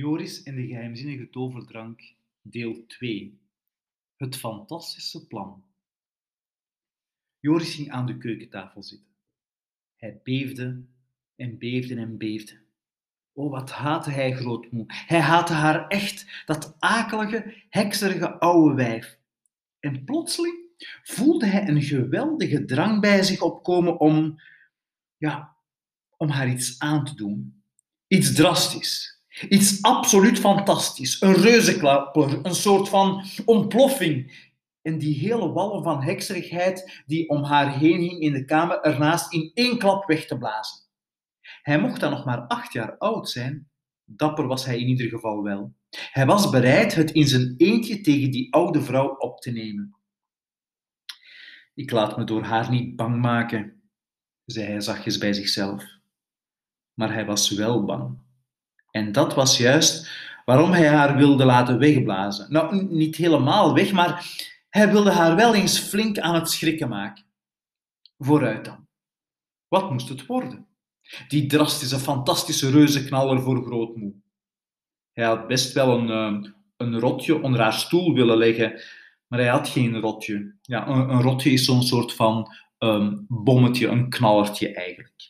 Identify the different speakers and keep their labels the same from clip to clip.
Speaker 1: Joris en de geheimzinnige toverdrank, deel 2. Het fantastische plan. Joris ging aan de keukentafel zitten. Hij beefde en beefde en beefde. Oh, wat haatte hij grootmoe. Hij haatte haar echt, dat akelige, hekserige oude wijf. En plotseling voelde hij een geweldige drang bij zich opkomen om, ja, om haar iets aan te doen. Iets drastisch. Iets absoluut fantastisch. Een reuzenklapper, een soort van ontploffing. En die hele wallen van hekserigheid die om haar heen hing in de kamer ernaast in één klap weg te blazen. Hij mocht dan nog maar acht jaar oud zijn. Dapper was hij in ieder geval wel. Hij was bereid het in zijn eentje tegen die oude vrouw op te nemen. Ik laat me door haar niet bang maken, zei hij zachtjes bij zichzelf. Maar hij was wel bang. En dat was juist waarom hij haar wilde laten wegblazen. Nou, niet helemaal weg, maar hij wilde haar wel eens flink aan het schrikken maken. Vooruit dan. Wat moest het worden? Die drastische, fantastische reuzenknaller voor grootmoe. Hij had best wel een, eh, een rotje onder haar stoel willen leggen, maar hij had geen rotje. Ja, een, een rotje is zo'n soort van um, bommetje, een knallertje eigenlijk.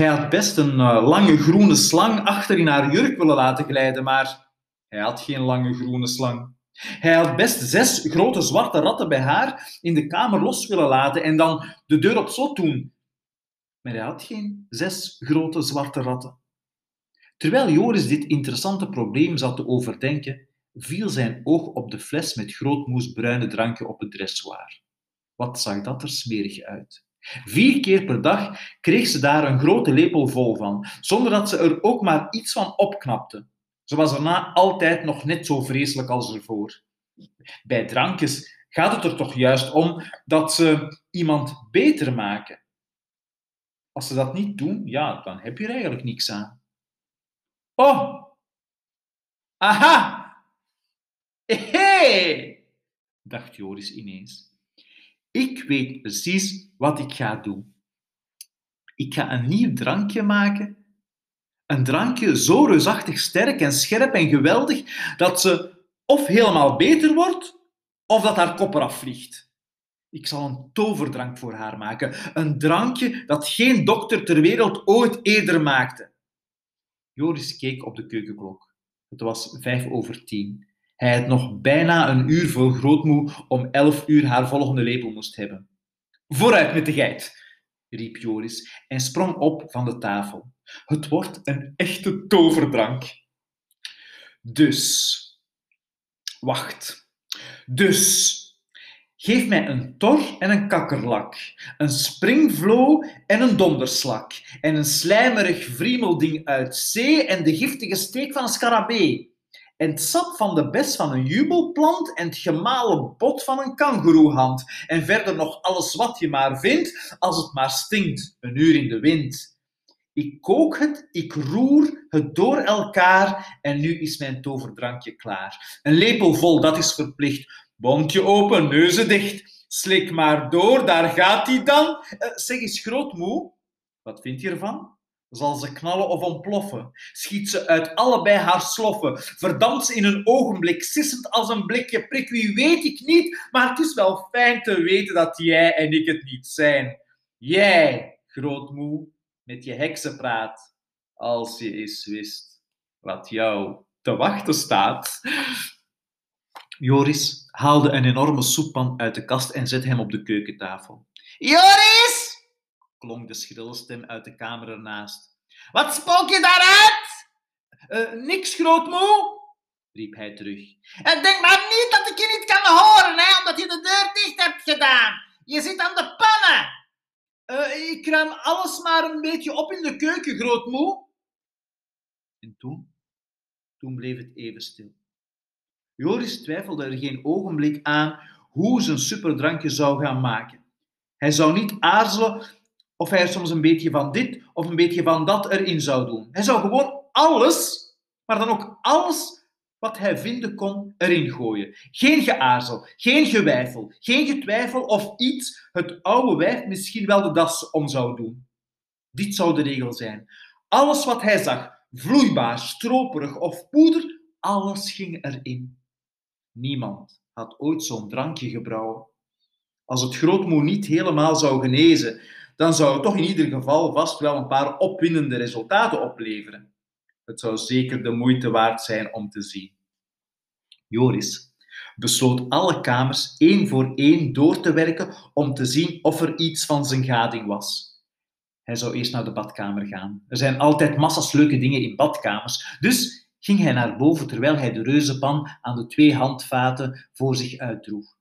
Speaker 1: Hij had best een uh, lange groene slang achter in haar jurk willen laten glijden, maar hij had geen lange groene slang. Hij had best zes grote zwarte ratten bij haar in de kamer los willen laten en dan de deur op slot doen. Maar hij had geen zes grote zwarte ratten. Terwijl Joris dit interessante probleem zat te overdenken, viel zijn oog op de fles met grootmoes bruine drankje op het dressoir. Wat zag dat er smerig uit. Vier keer per dag kreeg ze daar een grote lepel vol van, zonder dat ze er ook maar iets van opknapte. Ze was daarna altijd nog net zo vreselijk als ervoor. Bij drankjes gaat het er toch juist om dat ze iemand beter maken. Als ze dat niet doen, ja, dan heb je er eigenlijk niks aan. Oh! Aha! Hé! dacht Joris ineens. Ik weet precies wat ik ga doen. Ik ga een nieuw drankje maken. Een drankje zo reusachtig sterk en scherp en geweldig dat ze of helemaal beter wordt, of dat haar kop eraf vliegt. Ik zal een toverdrank voor haar maken. Een drankje dat geen dokter ter wereld ooit eerder maakte. Joris keek op de keukenklok. Het was vijf over tien. Hij had nog bijna een uur voor grootmoe om elf uur haar volgende lepel moest hebben. Vooruit met de geit, riep Joris en sprong op van de tafel. Het wordt een echte toverdrank. Dus, wacht. Dus, geef mij een tor en een kakkerlak, een springvlo en een donderslak, en een slijmerig vriemelding uit zee en de giftige steek van een scarabee en het sap van de bes van een jubelplant en het gemalen bot van een kangoeroehand. En verder nog alles wat je maar vindt, als het maar stinkt, een uur in de wind. Ik kook het, ik roer het door elkaar en nu is mijn toverdrankje klaar. Een lepel vol, dat is verplicht. Bondje open, neuzen dicht. Slik maar door, daar gaat hij dan. Uh, zeg eens, grootmoe, wat vind je ervan? Zal ze knallen of ontploffen? Schiet ze uit allebei haar sloffen? Verdampt ze in een ogenblik, sissend als een blikje prik? Wie weet ik niet, maar het is wel fijn te weten dat jij en ik het niet zijn. Jij, grootmoe, met je heksenpraat, als je eens wist wat jou te wachten staat. Joris haalde een enorme soeppan uit de kast en zette hem op de keukentafel. Joris! Klonk de schrille stem uit de kamer ernaast. Wat spook je daaruit? Uh, niks, grootmoe, riep hij terug. En denk maar niet dat ik je niet kan horen, hè, omdat je de deur dicht hebt gedaan. Je zit aan de pannen. Uh, ik ruim alles maar een beetje op in de keuken, grootmoe. En toen? Toen bleef het even stil. Joris twijfelde er geen ogenblik aan hoe zijn superdrankje zou gaan maken. Hij zou niet aarzelen of hij soms een beetje van dit of een beetje van dat erin zou doen. Hij zou gewoon alles, maar dan ook alles wat hij vinden kon, erin gooien. Geen geaarzel, geen gewijfel, geen getwijfel of iets het oude wijf misschien wel de das om zou doen. Dit zou de regel zijn. Alles wat hij zag, vloeibaar, stroperig of poeder, alles ging erin. Niemand had ooit zo'n drankje gebrouwen. Als het grootmoe niet helemaal zou genezen, dan zou het toch in ieder geval vast wel een paar opwindende resultaten opleveren. Het zou zeker de moeite waard zijn om te zien. Joris besloot alle kamers één voor één door te werken om te zien of er iets van zijn gading was. Hij zou eerst naar de badkamer gaan. Er zijn altijd massas leuke dingen in badkamers, dus ging hij naar boven terwijl hij de reuzenpan aan de twee handvaten voor zich uitdroeg.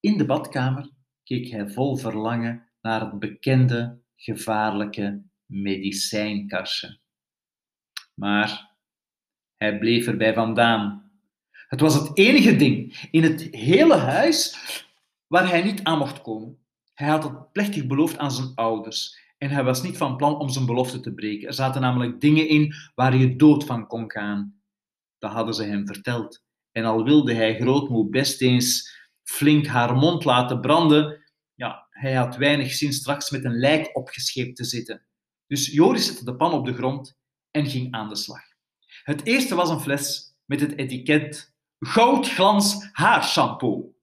Speaker 1: In de badkamer keek hij vol verlangen naar het bekende, gevaarlijke medicijnkastje. Maar hij bleef erbij vandaan. Het was het enige ding in het hele huis waar hij niet aan mocht komen. Hij had het plechtig beloofd aan zijn ouders en hij was niet van plan om zijn belofte te breken. Er zaten namelijk dingen in waar je dood van kon gaan. Dat hadden ze hem verteld. En al wilde hij grootmoe best eens flink haar mond laten branden, hij had weinig zin straks met een lijk opgescheept te zitten. Dus Joris zette de pan op de grond en ging aan de slag. Het eerste was een fles met het etiket goudglans haarshampoo.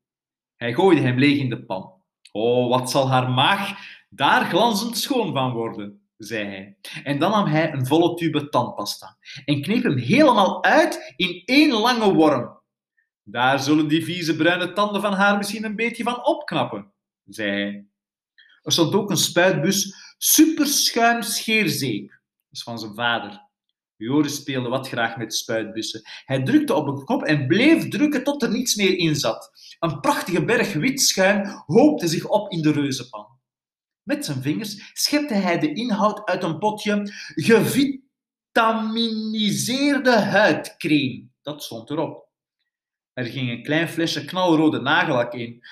Speaker 1: Hij gooide hem leeg in de pan. Oh, wat zal haar maag daar glanzend schoon van worden, zei hij. En dan nam hij een volle tube tandpasta en kneep hem helemaal uit in één lange worm. Daar zullen die vieze bruine tanden van haar misschien een beetje van opknappen, zei hij. Er stond ook een spuitbus superschuim scheerzeep. Dat is van zijn vader. Joris speelde wat graag met spuitbussen. Hij drukte op een knop en bleef drukken tot er niets meer in zat. Een prachtige berg wit schuim hoopte zich op in de reuzenpan. Met zijn vingers schepte hij de inhoud uit een potje gevitaminiseerde huidcreme. Dat stond erop. Er ging een klein flesje knalrode nagellak in.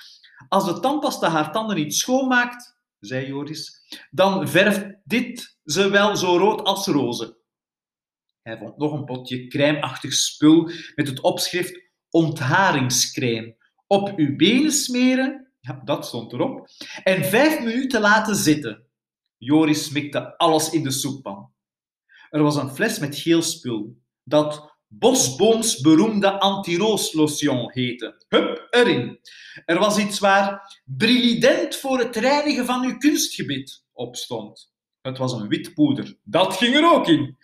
Speaker 1: Als de tandpasta haar tanden niet schoonmaakt, zei Joris, dan verft dit ze wel zo rood als rozen. Hij vond nog een potje crèmeachtig spul met het opschrift ontharingscrème. Op uw benen smeren dat stond erop. En vijf minuten laten zitten. Joris mikte alles in de soeppan. Er was een fles met geel spul, dat Bosbooms beroemde anti-rooslotion heette. Hup, erin. Er was iets waar brilident voor het reinigen van uw kunstgebied op stond. Het was een wit poeder. Dat ging er ook in.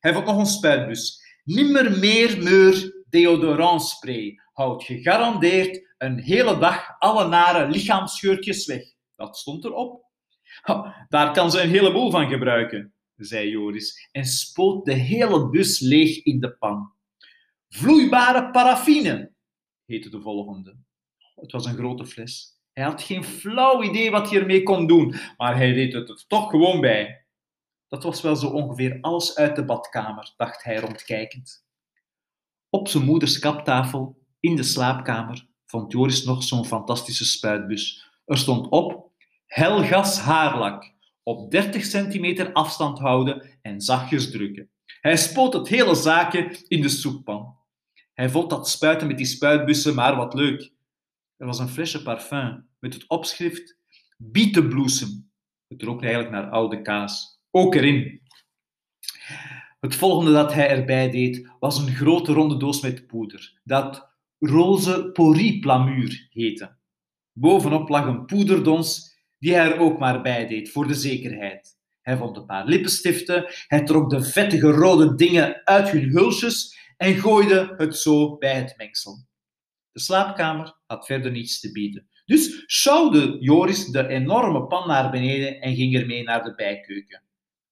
Speaker 1: Hij vond nog een spuitbus. Nimmer meer meur deodorantspray. Houdt gegarandeerd een hele dag alle nare lichaamsscheurtjes weg. Dat stond erop. daar kan ze een heleboel van gebruiken, zei Joris en spoot de hele bus leeg in de pan. Vloeibare paraffine, heette de volgende. Het was een grote fles. Hij had geen flauw idee wat hij ermee kon doen, maar hij deed het er toch gewoon bij. Dat was wel zo ongeveer alles uit de badkamer, dacht hij rondkijkend. Op zijn moeders kaptafel, in de slaapkamer, vond Joris nog zo'n fantastische spuitbus. Er stond op Helgas haarlak. Op 30 centimeter afstand houden en zachtjes drukken. Hij spoot het hele zaakje in de soeppan. Hij vond dat spuiten met die spuitbussen maar wat leuk. Er was een flesje parfum met het opschrift Bietenbloesem. Het rook eigenlijk naar oude kaas. Ook erin. Het volgende dat hij erbij deed was een grote ronde doos met poeder. Dat roze poriplamuur heette. Bovenop lag een poederdons die hij er ook maar bij deed, voor de zekerheid. Hij vond een paar lippenstiften, hij trok de vettige rode dingen uit hun hulsjes en gooide het zo bij het mengsel. De slaapkamer had verder niets te bieden. Dus schouwde Joris de enorme pan naar beneden en ging ermee naar de bijkeuken,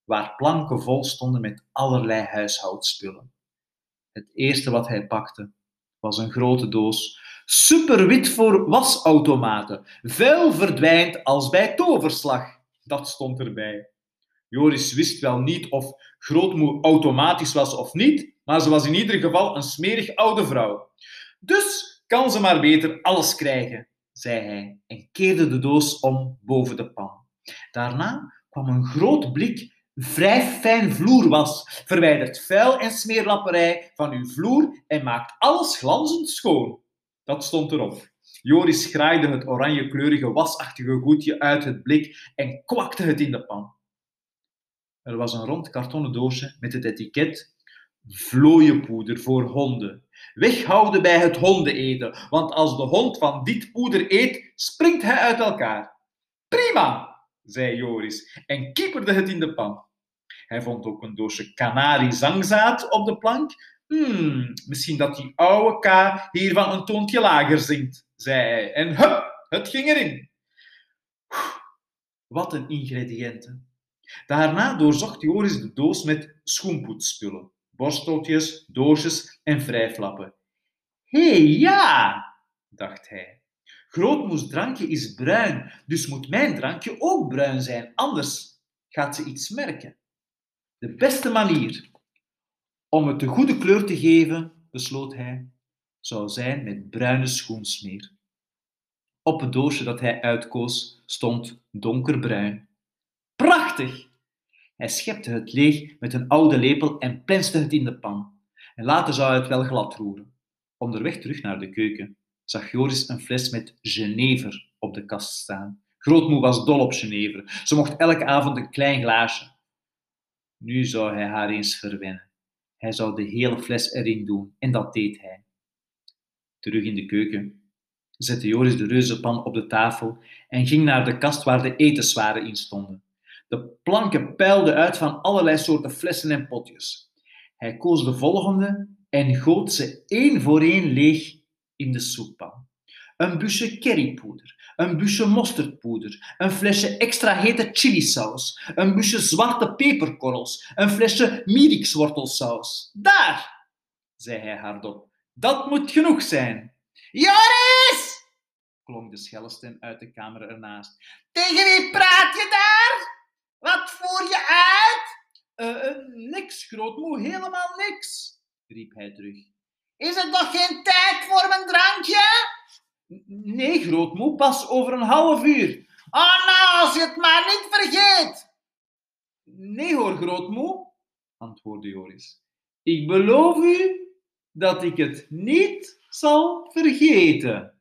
Speaker 1: waar planken vol stonden met allerlei huishoudspullen. Het eerste wat hij pakte was een grote doos. Superwit voor wasautomaten. Vuil verdwijnt als bij toverslag. Dat stond erbij. Joris wist wel niet of grootmoe automatisch was of niet, maar ze was in ieder geval een smerig oude vrouw. Dus kan ze maar beter alles krijgen, zei hij en keerde de doos om boven de pan. Daarna kwam een groot blik vrij fijn vloerwas, verwijdert vuil en smeerlapperij van uw vloer en maakt alles glanzend schoon. Dat stond erop. Joris graaide het oranjekleurige wasachtige goedje uit het blik en kwakte het in de pan. Er was een rond kartonnen doosje met het etiket Vlooienpoeder voor honden. Weghouden bij het hondeneten, want als de hond van dit poeder eet, springt hij uit elkaar. Prima, zei Joris en kieperde het in de pan. Hij vond ook een doosje kanariezangzaad op de plank. Hmm, misschien dat die oude K hiervan een toontje lager zingt, zei hij. En hup, het ging erin. Wat een ingrediënten. Daarna doorzocht Joris de doos met schoenpoetsspullen, borsteltjes, doosjes en wrijflappen. Hé, ja, dacht hij. Grootmoes drankje is bruin, dus moet mijn drankje ook bruin zijn, anders gaat ze iets merken. De beste manier om het de goede kleur te geven, besloot hij, zou zijn met bruine schoensmeer. Op het doosje dat hij uitkoos stond donkerbruin. Prachtig! Hij schepte het leeg met een oude lepel en plenste het in de pan. En later zou hij het wel glad roeren. Onderweg terug naar de keuken zag Joris een fles met Genever op de kast staan. Grootmoe was dol op Genever. Ze mocht elke avond een klein glaasje. Nu zou hij haar eens verwennen. Hij zou de hele fles erin doen en dat deed hij. Terug in de keuken zette Joris de reuzenpan op de tafel en ging naar de kast waar de etenswaren in stonden. De planken peilden uit van allerlei soorten flessen en potjes. Hij koos de volgende en goot ze één voor één leeg in de soeppan. Een busje currypoeder, een busje mosterdpoeder, een flesje extra hete chilisaus, een busje zwarte peperkorrels, een flesje mierikswortelsaus. Daar, zei hij hardop. Dat moet genoeg zijn. Joris! klonk de schelle stem uit de kamer ernaast. Tegen wie praat je daar? Wat voer je uit? Uh, niks, grootmoe, helemaal niks, riep hij terug. Is het nog geen tijd voor mijn drankje? Nee, grootmoe, pas over een half uur. Oh, nou, als je het maar niet vergeet. Nee hoor, grootmoe, antwoordde Joris. Ik beloof u dat ik het niet zal vergeten.